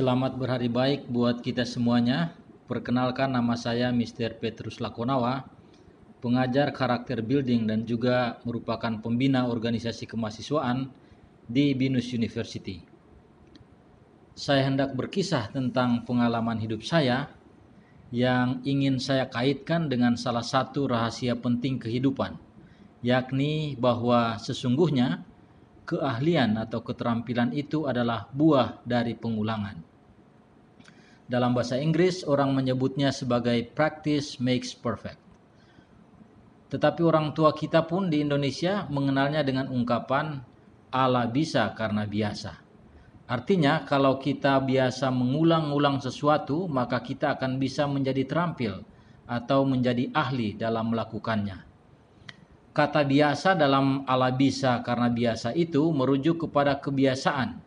Selamat berhari baik buat kita semuanya. Perkenalkan nama saya Mr. Petrus Lakonawa, pengajar karakter building dan juga merupakan pembina organisasi kemahasiswaan di Binus University. Saya hendak berkisah tentang pengalaman hidup saya yang ingin saya kaitkan dengan salah satu rahasia penting kehidupan, yakni bahwa sesungguhnya keahlian atau keterampilan itu adalah buah dari pengulangan. Dalam bahasa Inggris, orang menyebutnya sebagai practice makes perfect. Tetapi orang tua kita pun di Indonesia mengenalnya dengan ungkapan ala bisa karena biasa. Artinya, kalau kita biasa mengulang-ulang sesuatu, maka kita akan bisa menjadi terampil atau menjadi ahli dalam melakukannya. Kata biasa dalam ala bisa karena biasa itu merujuk kepada kebiasaan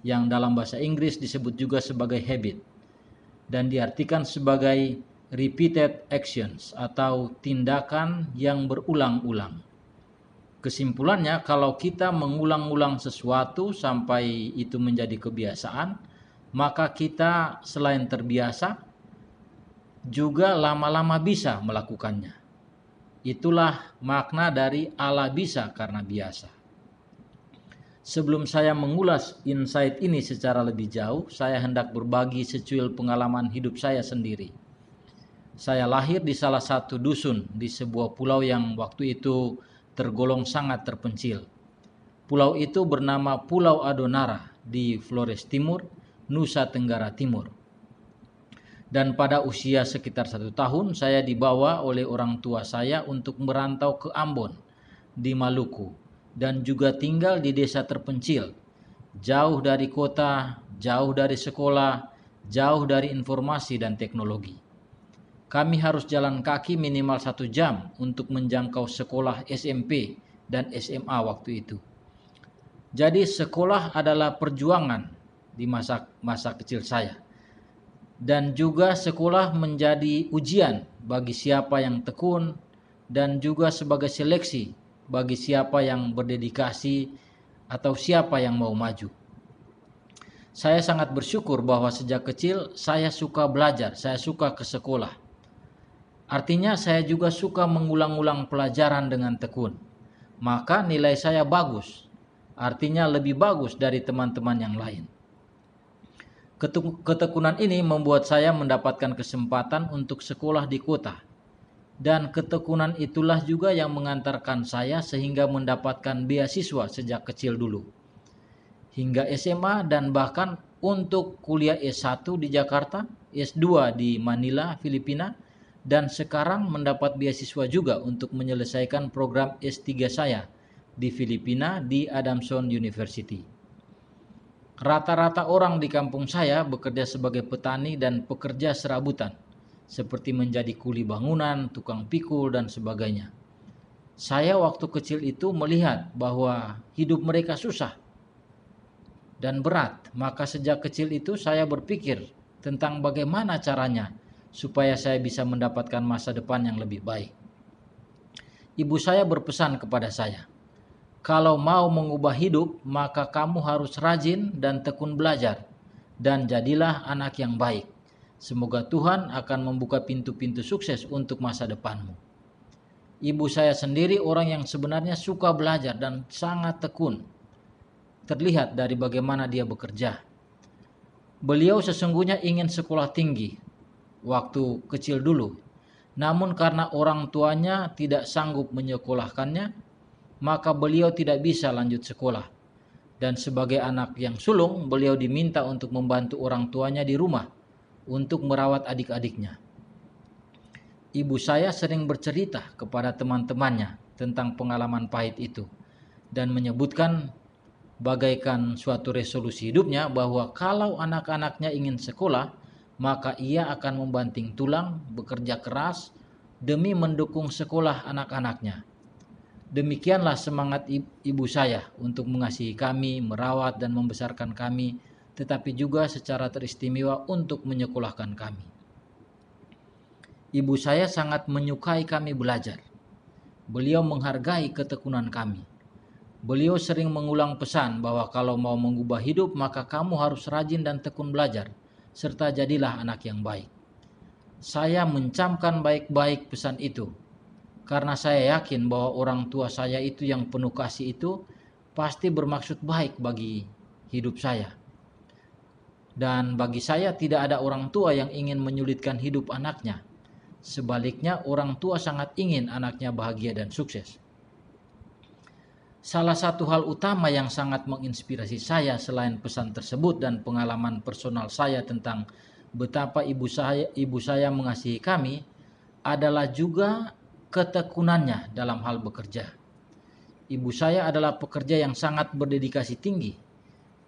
yang dalam bahasa Inggris disebut juga sebagai habit dan diartikan sebagai repeated actions atau tindakan yang berulang-ulang. Kesimpulannya kalau kita mengulang-ulang sesuatu sampai itu menjadi kebiasaan, maka kita selain terbiasa juga lama-lama bisa melakukannya. Itulah makna dari ala bisa karena biasa. Sebelum saya mengulas insight ini secara lebih jauh, saya hendak berbagi secuil pengalaman hidup saya sendiri. Saya lahir di salah satu dusun di sebuah pulau yang waktu itu tergolong sangat terpencil. Pulau itu bernama Pulau Adonara di Flores Timur, Nusa Tenggara Timur dan pada usia sekitar satu tahun saya dibawa oleh orang tua saya untuk merantau ke Ambon di Maluku dan juga tinggal di desa terpencil jauh dari kota, jauh dari sekolah, jauh dari informasi dan teknologi. Kami harus jalan kaki minimal satu jam untuk menjangkau sekolah SMP dan SMA waktu itu. Jadi sekolah adalah perjuangan di masa masa kecil saya dan juga sekolah menjadi ujian bagi siapa yang tekun dan juga sebagai seleksi bagi siapa yang berdedikasi atau siapa yang mau maju. Saya sangat bersyukur bahwa sejak kecil saya suka belajar, saya suka ke sekolah. Artinya saya juga suka mengulang-ulang pelajaran dengan tekun. Maka nilai saya bagus. Artinya lebih bagus dari teman-teman yang lain. Ketekunan ini membuat saya mendapatkan kesempatan untuk sekolah di kota. Dan ketekunan itulah juga yang mengantarkan saya sehingga mendapatkan beasiswa sejak kecil dulu. Hingga SMA dan bahkan untuk kuliah S1 di Jakarta, S2 di Manila, Filipina, dan sekarang mendapat beasiswa juga untuk menyelesaikan program S3 saya di Filipina di Adamson University. Rata-rata orang di kampung saya bekerja sebagai petani dan pekerja serabutan, seperti menjadi kuli bangunan, tukang pikul, dan sebagainya. Saya waktu kecil itu melihat bahwa hidup mereka susah dan berat, maka sejak kecil itu saya berpikir tentang bagaimana caranya supaya saya bisa mendapatkan masa depan yang lebih baik. Ibu saya berpesan kepada saya, kalau mau mengubah hidup, maka kamu harus rajin dan tekun belajar, dan jadilah anak yang baik. Semoga Tuhan akan membuka pintu-pintu sukses untuk masa depanmu. Ibu saya sendiri orang yang sebenarnya suka belajar dan sangat tekun. Terlihat dari bagaimana dia bekerja. Beliau sesungguhnya ingin sekolah tinggi waktu kecil dulu. Namun karena orang tuanya tidak sanggup menyekolahkannya, maka beliau tidak bisa lanjut sekolah. Dan sebagai anak yang sulung, beliau diminta untuk membantu orang tuanya di rumah untuk merawat adik-adiknya. Ibu saya sering bercerita kepada teman-temannya tentang pengalaman pahit itu dan menyebutkan bagaikan suatu resolusi hidupnya bahwa kalau anak-anaknya ingin sekolah, maka ia akan membanting tulang, bekerja keras demi mendukung sekolah anak-anaknya Demikianlah semangat ibu saya untuk mengasihi kami, merawat dan membesarkan kami, tetapi juga secara teristimewa untuk menyekolahkan kami. Ibu saya sangat menyukai kami belajar. Beliau menghargai ketekunan kami. Beliau sering mengulang pesan bahwa kalau mau mengubah hidup maka kamu harus rajin dan tekun belajar serta jadilah anak yang baik. Saya mencamkan baik-baik pesan itu karena saya yakin bahwa orang tua saya itu yang penuh kasih itu pasti bermaksud baik bagi hidup saya. Dan bagi saya tidak ada orang tua yang ingin menyulitkan hidup anaknya. Sebaliknya orang tua sangat ingin anaknya bahagia dan sukses. Salah satu hal utama yang sangat menginspirasi saya selain pesan tersebut dan pengalaman personal saya tentang betapa ibu saya ibu saya mengasihi kami adalah juga ketekunannya dalam hal bekerja. Ibu saya adalah pekerja yang sangat berdedikasi tinggi.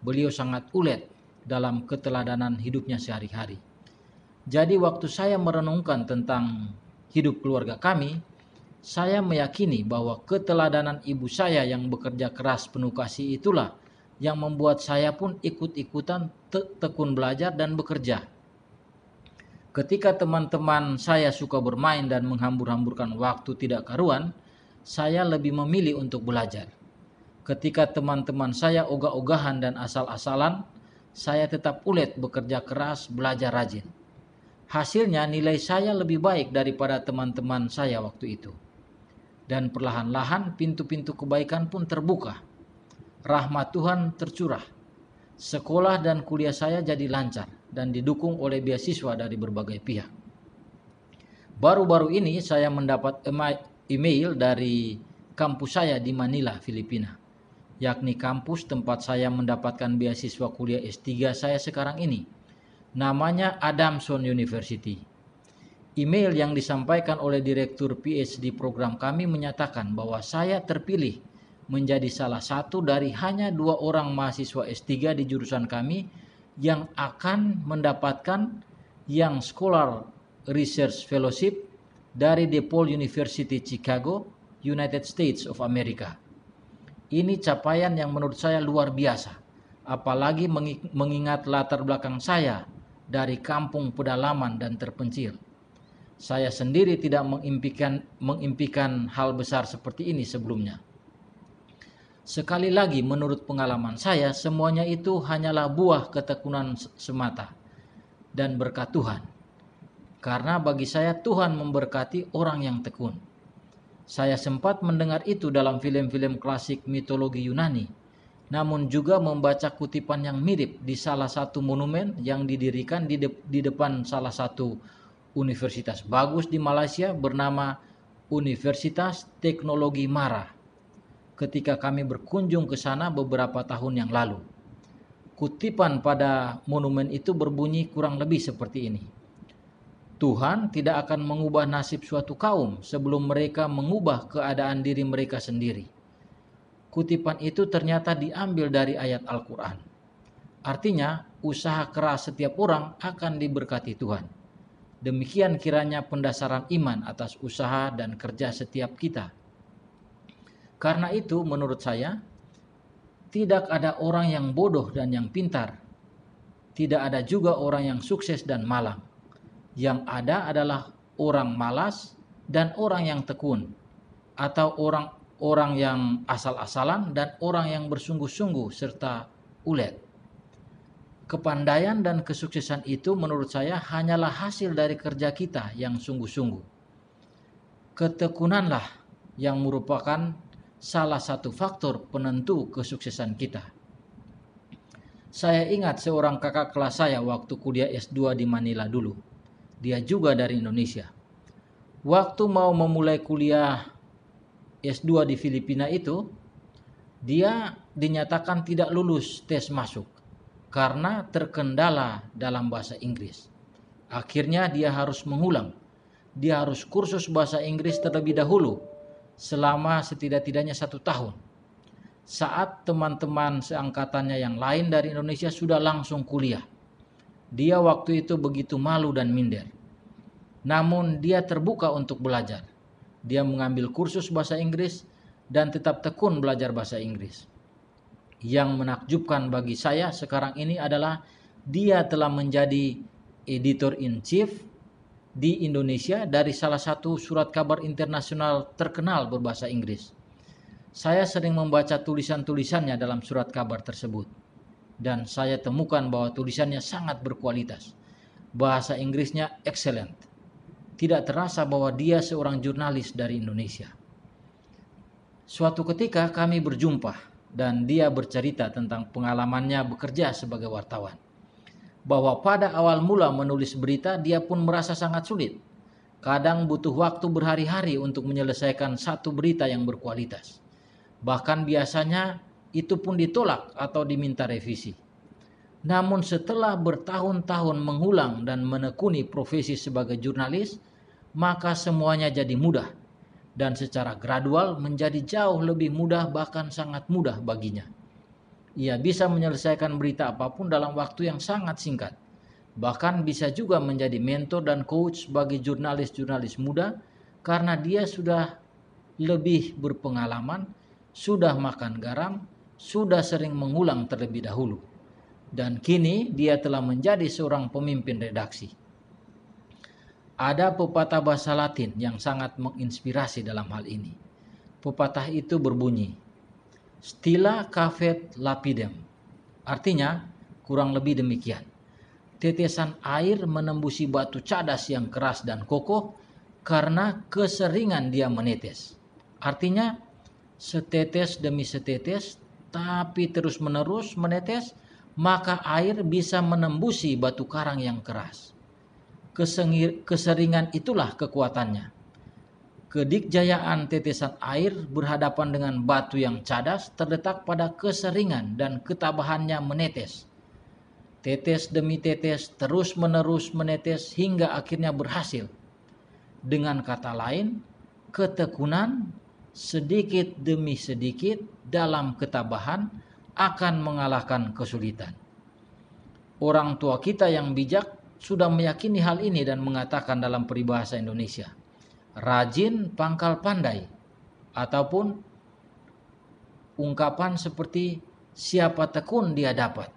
Beliau sangat ulet dalam keteladanan hidupnya sehari-hari. Jadi waktu saya merenungkan tentang hidup keluarga kami, saya meyakini bahwa keteladanan ibu saya yang bekerja keras penuh kasih itulah yang membuat saya pun ikut-ikutan te tekun belajar dan bekerja. Ketika teman-teman saya suka bermain dan menghambur-hamburkan waktu tidak karuan, saya lebih memilih untuk belajar. Ketika teman-teman saya ogah-ogahan dan asal-asalan, saya tetap ulet bekerja keras, belajar rajin. Hasilnya nilai saya lebih baik daripada teman-teman saya waktu itu dan perlahan-lahan pintu-pintu kebaikan pun terbuka. Rahmat Tuhan tercurah. Sekolah dan kuliah saya jadi lancar dan didukung oleh beasiswa dari berbagai pihak. Baru-baru ini saya mendapat email dari kampus saya di Manila, Filipina, yakni kampus tempat saya mendapatkan beasiswa kuliah S3 saya sekarang ini. Namanya Adamson University Email yang disampaikan oleh Direktur PhD program kami menyatakan bahwa saya terpilih menjadi salah satu dari hanya dua orang mahasiswa S3 di jurusan kami yang akan mendapatkan yang Scholar Research Fellowship dari DePaul University Chicago, United States of America. Ini capaian yang menurut saya luar biasa, apalagi mengingat latar belakang saya dari kampung pedalaman dan terpencil. Saya sendiri tidak mengimpikan, mengimpikan hal besar seperti ini sebelumnya. Sekali lagi menurut pengalaman saya semuanya itu hanyalah buah ketekunan semata dan berkat Tuhan. Karena bagi saya Tuhan memberkati orang yang tekun. Saya sempat mendengar itu dalam film-film klasik mitologi Yunani, namun juga membaca kutipan yang mirip di salah satu monumen yang didirikan di, de di depan salah satu universitas bagus di Malaysia bernama Universitas Teknologi Mara ketika kami berkunjung ke sana beberapa tahun yang lalu. Kutipan pada monumen itu berbunyi kurang lebih seperti ini. Tuhan tidak akan mengubah nasib suatu kaum sebelum mereka mengubah keadaan diri mereka sendiri. Kutipan itu ternyata diambil dari ayat Al-Quran. Artinya, usaha keras setiap orang akan diberkati Tuhan. Demikian kiranya pendasaran iman atas usaha dan kerja setiap kita. Karena itu menurut saya tidak ada orang yang bodoh dan yang pintar. Tidak ada juga orang yang sukses dan malang. Yang ada adalah orang malas dan orang yang tekun atau orang orang yang asal-asalan dan orang yang bersungguh-sungguh serta ulet. Kepandaian dan kesuksesan itu menurut saya hanyalah hasil dari kerja kita yang sungguh-sungguh. Ketekunanlah yang merupakan salah satu faktor penentu kesuksesan kita. Saya ingat seorang kakak kelas saya waktu kuliah S2 di Manila dulu. Dia juga dari Indonesia. Waktu mau memulai kuliah S2 di Filipina itu, dia dinyatakan tidak lulus tes masuk karena terkendala dalam bahasa Inggris. Akhirnya dia harus mengulang. Dia harus kursus bahasa Inggris terlebih dahulu selama setidak-tidaknya satu tahun. Saat teman-teman seangkatannya yang lain dari Indonesia sudah langsung kuliah. Dia waktu itu begitu malu dan minder. Namun dia terbuka untuk belajar. Dia mengambil kursus bahasa Inggris dan tetap tekun belajar bahasa Inggris yang menakjubkan bagi saya sekarang ini adalah dia telah menjadi editor in chief di Indonesia dari salah satu surat kabar internasional terkenal berbahasa Inggris. Saya sering membaca tulisan-tulisannya dalam surat kabar tersebut. Dan saya temukan bahwa tulisannya sangat berkualitas. Bahasa Inggrisnya excellent. Tidak terasa bahwa dia seorang jurnalis dari Indonesia. Suatu ketika kami berjumpa dan dia bercerita tentang pengalamannya bekerja sebagai wartawan. Bahwa pada awal mula menulis berita dia pun merasa sangat sulit. Kadang butuh waktu berhari-hari untuk menyelesaikan satu berita yang berkualitas. Bahkan biasanya itu pun ditolak atau diminta revisi. Namun setelah bertahun-tahun mengulang dan menekuni profesi sebagai jurnalis, maka semuanya jadi mudah dan secara gradual menjadi jauh lebih mudah bahkan sangat mudah baginya. Ia bisa menyelesaikan berita apa pun dalam waktu yang sangat singkat. Bahkan bisa juga menjadi mentor dan coach bagi jurnalis-jurnalis muda karena dia sudah lebih berpengalaman sudah makan garam, sudah sering mengulang terlebih dahulu. Dan kini dia telah menjadi seorang pemimpin redaksi. Ada pepatah bahasa Latin yang sangat menginspirasi dalam hal ini. Pepatah itu berbunyi, Stila cafet lapidem. Artinya, kurang lebih demikian. Tetesan air menembusi batu cadas yang keras dan kokoh karena keseringan dia menetes. Artinya, setetes demi setetes, tapi terus-menerus menetes, maka air bisa menembusi batu karang yang keras. Kesengir, keseringan itulah kekuatannya. Kedikjayaan tetesan air berhadapan dengan batu yang cadas terletak pada keseringan dan ketabahannya menetes. Tetes demi tetes terus-menerus menetes hingga akhirnya berhasil. Dengan kata lain, ketekunan sedikit demi sedikit dalam ketabahan akan mengalahkan kesulitan. Orang tua kita yang bijak sudah meyakini hal ini dan mengatakan dalam peribahasa Indonesia, rajin pangkal pandai, ataupun ungkapan seperti siapa tekun dia dapat.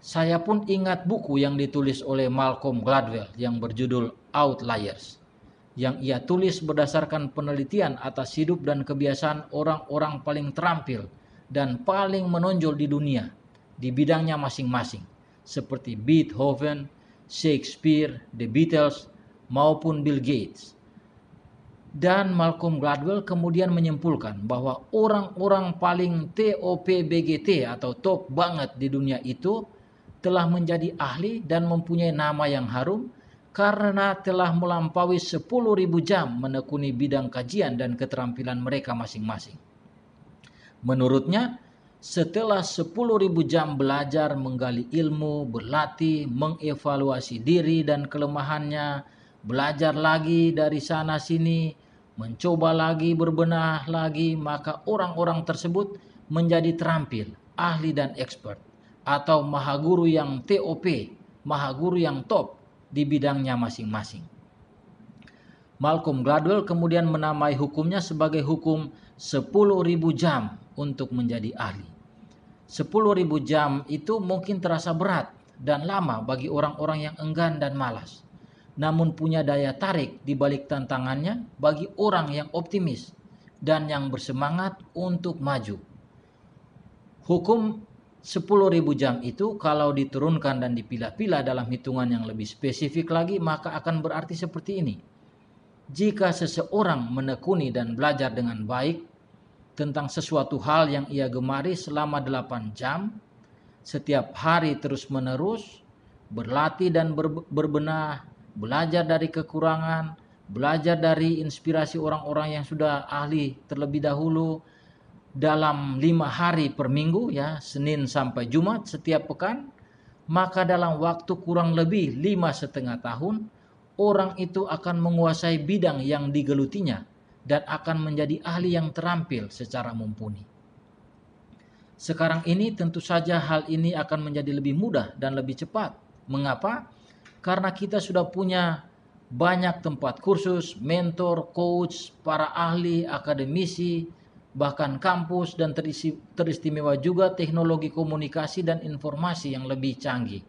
Saya pun ingat buku yang ditulis oleh Malcolm Gladwell yang berjudul Outliers yang ia tulis berdasarkan penelitian atas hidup dan kebiasaan orang-orang paling terampil dan paling menonjol di dunia di bidangnya masing-masing seperti Beethoven, Shakespeare, The Beatles maupun Bill Gates. Dan Malcolm Gladwell kemudian menyimpulkan bahwa orang-orang paling TOP BGT atau top banget di dunia itu telah menjadi ahli dan mempunyai nama yang harum karena telah melampaui 10.000 jam menekuni bidang kajian dan keterampilan mereka masing-masing. Menurutnya, setelah 10.000 jam belajar menggali ilmu, berlatih, mengevaluasi diri dan kelemahannya, belajar lagi dari sana sini, mencoba lagi berbenah lagi, maka orang-orang tersebut menjadi terampil, ahli dan expert atau mahaguru yang TOP, mahaguru yang top di bidangnya masing-masing. Malcolm Gladwell kemudian menamai hukumnya sebagai hukum 10.000 jam untuk menjadi ahli. 10.000 jam itu mungkin terasa berat dan lama bagi orang-orang yang enggan dan malas. Namun punya daya tarik di balik tantangannya bagi orang yang optimis dan yang bersemangat untuk maju. Hukum 10.000 jam itu kalau diturunkan dan dipilah-pilah dalam hitungan yang lebih spesifik lagi maka akan berarti seperti ini. Jika seseorang menekuni dan belajar dengan baik tentang sesuatu hal yang ia gemari selama 8 jam, setiap hari terus-menerus berlatih dan berbenah, belajar dari kekurangan, belajar dari inspirasi orang-orang yang sudah ahli terlebih dahulu, dalam lima hari per minggu ya Senin sampai Jumat setiap pekan maka dalam waktu kurang lebih lima setengah tahun orang itu akan menguasai bidang yang digelutinya dan akan menjadi ahli yang terampil secara mumpuni. Sekarang ini tentu saja hal ini akan menjadi lebih mudah dan lebih cepat. Mengapa? Karena kita sudah punya banyak tempat kursus, mentor, coach, para ahli, akademisi, bahkan kampus dan teristimewa juga teknologi komunikasi dan informasi yang lebih canggih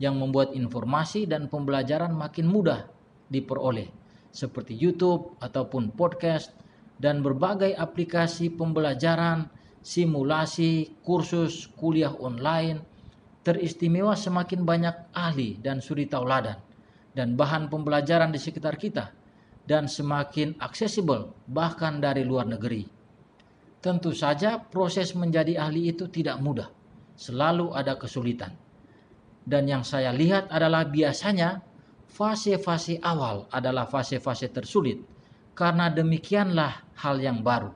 yang membuat informasi dan pembelajaran makin mudah diperoleh seperti YouTube ataupun podcast dan berbagai aplikasi pembelajaran, simulasi, kursus, kuliah online, teristimewa semakin banyak ahli dan suri tauladan dan bahan pembelajaran di sekitar kita dan semakin aksesibel bahkan dari luar negeri. Tentu saja proses menjadi ahli itu tidak mudah. Selalu ada kesulitan. Dan yang saya lihat adalah biasanya fase-fase awal adalah fase-fase tersulit karena demikianlah hal yang baru.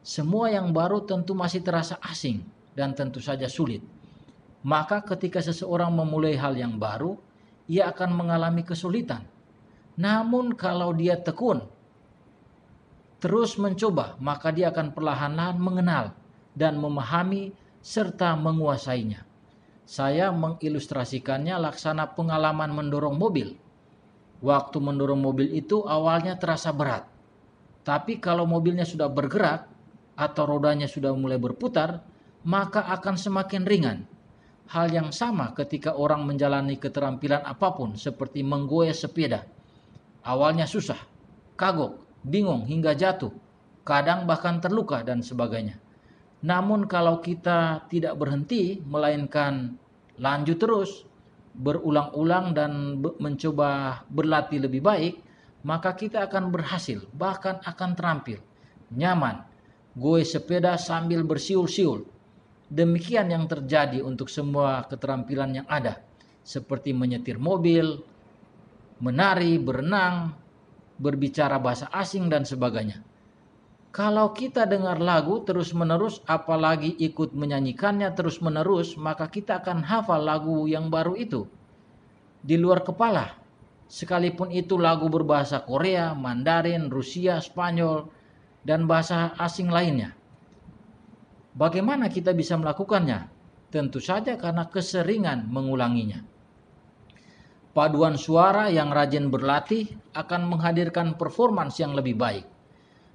Semua yang baru tentu masih terasa asing dan tentu saja sulit. Maka ketika seseorang memulai hal yang baru, ia akan mengalami kesulitan. Namun kalau dia tekun, terus mencoba, maka dia akan perlahan-lahan mengenal dan memahami serta menguasainya. Saya mengilustrasikannya laksana pengalaman mendorong mobil. Waktu mendorong mobil itu awalnya terasa berat. Tapi kalau mobilnya sudah bergerak atau rodanya sudah mulai berputar, maka akan semakin ringan. Hal yang sama ketika orang menjalani keterampilan apa pun seperti menggoyah sepeda. Awalnya susah, kagok, bingung hingga jatuh, kadang bahkan terluka dan sebagainya. Namun kalau kita tidak berhenti melainkan lanjut terus berulang-ulang dan mencoba berlatih lebih baik, maka kita akan berhasil, bahkan akan terampil, nyaman, goe sepeda sambil bersiul-siul. Demikian yang terjadi untuk semua keterampilan yang ada, seperti menyetir mobil, menari, berenang, berbicara bahasa asing dan sebagainya. Kalau kita dengar lagu terus-menerus apalagi ikut menyanyikannya terus-menerus, maka kita akan hafal lagu yang baru itu di luar kepala. Sekalipun itu lagu berbahasa Korea, Mandarin, Rusia, Spanyol, dan bahasa asing lainnya. Bagaimana kita bisa melakukannya? Tentu saja karena keseringan mengulanginya. Paduan suara yang rajin berlatih akan menghadirkan performance yang lebih baik.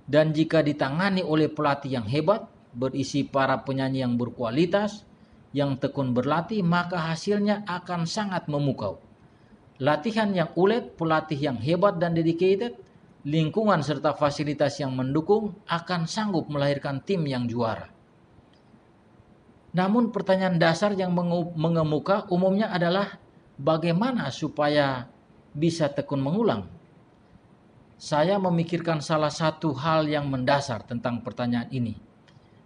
Dan jika ditangani oleh pelatih yang hebat, berisi para penyanyi yang berkualitas, yang tekun berlatih, maka hasilnya akan sangat memukau. Latihan yang ulet, pelatih yang hebat dan dedicated, lingkungan serta fasilitas yang mendukung akan sanggup melahirkan tim yang juara. Namun pertanyaan dasar yang mengemuka umumnya adalah bagaimana supaya bisa tekun mengulang? Saya memikirkan salah satu hal yang mendasar tentang pertanyaan ini,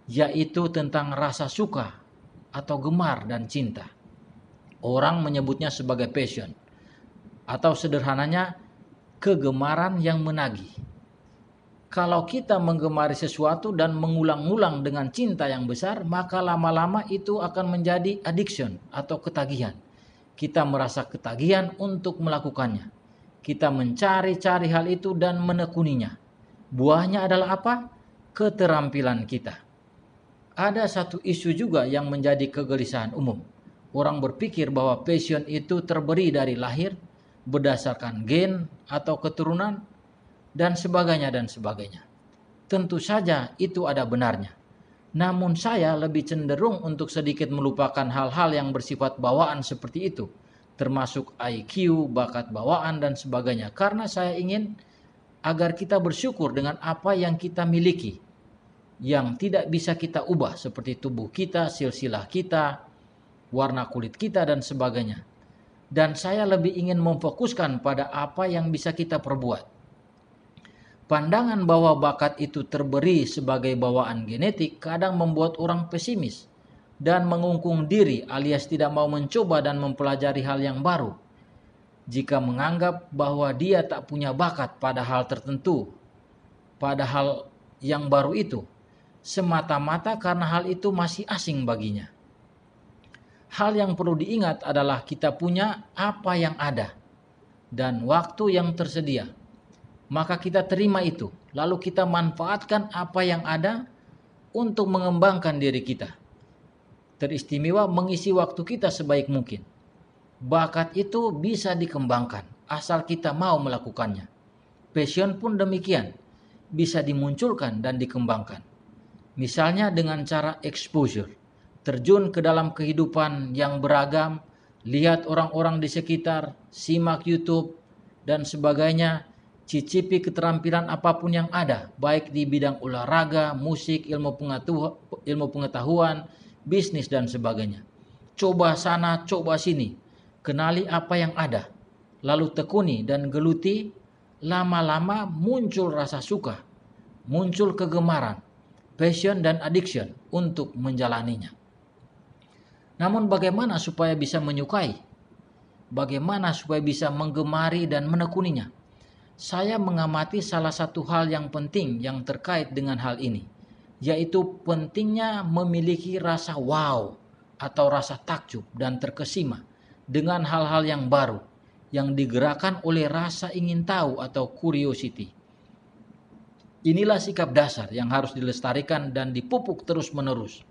yaitu tentang rasa suka atau gemar dan cinta. Orang menyebutnya sebagai passion, atau sederhananya kegemaran yang menagih. Kalau kita menggemari sesuatu dan mengulang-ulang dengan cinta yang besar, maka lama-lama itu akan menjadi addiction atau ketagihan kita merasa ketagihan untuk melakukannya. Kita mencari-cari hal itu dan menekuninya. Buahnya adalah apa? Keterampilan kita. Ada satu isu juga yang menjadi kegelisahan umum. Orang berpikir bahwa passion itu terberi dari lahir, berdasarkan gen atau keturunan, dan sebagainya dan sebagainya. Tentu saja itu ada benarnya. Namun saya lebih cenderung untuk sedikit melupakan hal-hal yang bersifat bawaan seperti itu, termasuk IQ, bakat bawaan dan sebagainya. Karena saya ingin agar kita bersyukur dengan apa yang kita miliki, yang tidak bisa kita ubah seperti tubuh kita, silsilah kita, warna kulit kita dan sebagainya. Dan saya lebih ingin memfokuskan pada apa yang bisa kita perbuat Pandangan bahwa bakat itu terberi sebagai bawaan genetik kadang membuat orang pesimis dan mengungkung diri alias tidak mau mencoba dan mempelajari hal yang baru. Jika menganggap bahwa dia tak punya bakat pada hal tertentu, pada hal yang baru itu, semata-mata karena hal itu masih asing baginya. Hal yang perlu diingat adalah kita punya apa yang ada dan waktu yang tersedia maka kita terima itu. Lalu kita manfaatkan apa yang ada untuk mengembangkan diri kita. Teristimewa mengisi waktu kita sebaik mungkin. Bakat itu bisa dikembangkan asal kita mau melakukannya. Passion pun demikian, bisa dimunculkan dan dikembangkan. Misalnya dengan cara exposure, terjun ke dalam kehidupan yang beragam, lihat orang-orang di sekitar, simak YouTube, dan sebagainya, cicipi keterampilan apa pun yang ada, baik di bidang olahraga, musik, ilmu pengetahuan, ilmu pengetahuan bisnis dan sebagainya. Coba sana, coba sini. Kenali apa yang ada. Lalu tekuni dan geluti, lama-lama muncul rasa suka, muncul kegemaran, passion dan addiction untuk menjalaninya. Namun bagaimana supaya bisa menyukai? Bagaimana supaya bisa menggemari dan menekuninya? Saya mengamati salah satu hal yang penting yang terkait dengan hal ini, yaitu pentingnya memiliki rasa wow atau rasa takjub dan terkesima dengan hal-hal yang baru yang digerakkan oleh rasa ingin tahu atau curiosity. Inilah sikap dasar yang harus dilestarikan dan dipupuk terus-menerus.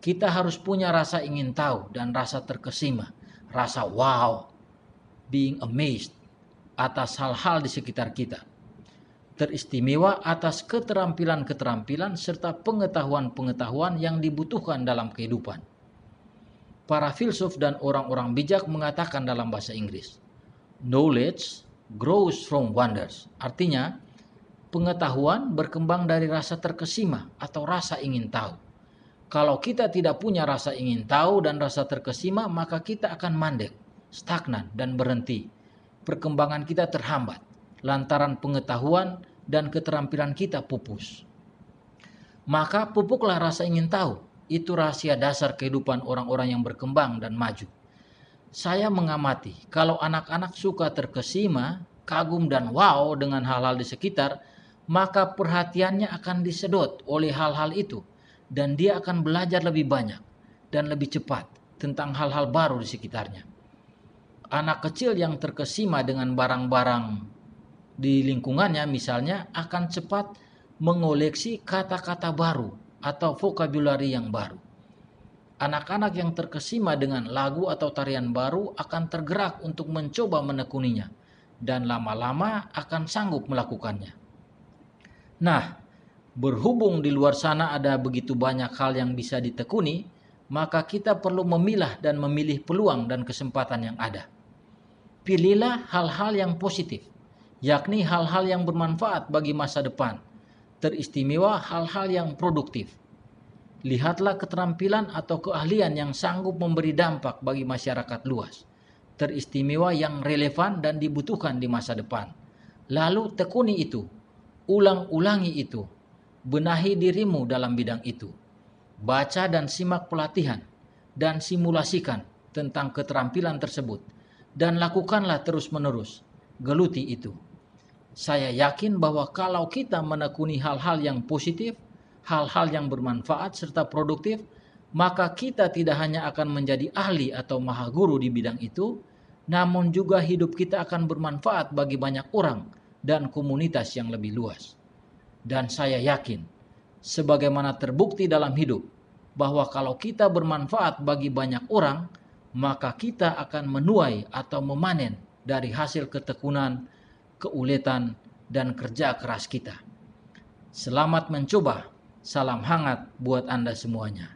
Kita harus punya rasa ingin tahu dan rasa terkesima, rasa wow, being amazed atas hal-hal di sekitar kita. Teristimewa atas keterampilan-keterampilan serta pengetahuan-pengetahuan yang dibutuhkan dalam kehidupan. Para filsuf dan orang-orang bijak mengatakan dalam bahasa Inggris, knowledge grows from wonders. Artinya, pengetahuan berkembang dari rasa terkesima atau rasa ingin tahu. Kalau kita tidak punya rasa ingin tahu dan rasa terkesima, maka kita akan mandek, stagnan, dan berhenti perkembangan kita terhambat lantaran pengetahuan dan keterampilan kita pupus. Maka pupuklah rasa ingin tahu. Itu rahasia dasar kehidupan orang-orang yang berkembang dan maju. Saya mengamati kalau anak-anak suka terkesima, kagum dan wow dengan hal-hal di sekitar, maka perhatiannya akan disedot oleh hal-hal itu dan dia akan belajar lebih banyak dan lebih cepat tentang hal-hal baru di sekitarnya anak kecil yang terkesima dengan barang-barang di lingkungannya misalnya akan cepat mengoleksi kata-kata baru atau vokabulari yang baru. Anak-anak yang terkesima dengan lagu atau tarian baru akan tergerak untuk mencoba menekuninya dan lama-lama akan sanggup melakukannya. Nah, berhubung di luar sana ada begitu banyak hal yang bisa ditekuni, maka kita perlu memilah dan memilih peluang dan kesempatan yang ada pilihlah hal-hal yang positif, yakni hal-hal yang bermanfaat bagi masa depan, teristimewa hal-hal yang produktif. Lihatlah keterampilan atau keahlian yang sanggup memberi dampak bagi masyarakat luas, teristimewa yang relevan dan dibutuhkan di masa depan. Lalu tekuni itu, ulang-ulangi itu, benahi dirimu dalam bidang itu. Baca dan simak pelatihan dan simulasikan tentang keterampilan tersebut dan lakukanlah terus-menerus. Geluti itu. Saya yakin bahwa kalau kita menekuni hal-hal yang positif, hal-hal yang bermanfaat serta produktif, maka kita tidak hanya akan menjadi ahli atau maha guru di bidang itu, namun juga hidup kita akan bermanfaat bagi banyak orang dan komunitas yang lebih luas. Dan saya yakin, sebagaimana terbukti dalam hidup, bahwa kalau kita bermanfaat bagi banyak orang, maka kita akan menuai atau memanen dari hasil ketekunan, keuletan, dan kerja keras kita. Selamat mencoba. Salam hangat buat Anda semuanya.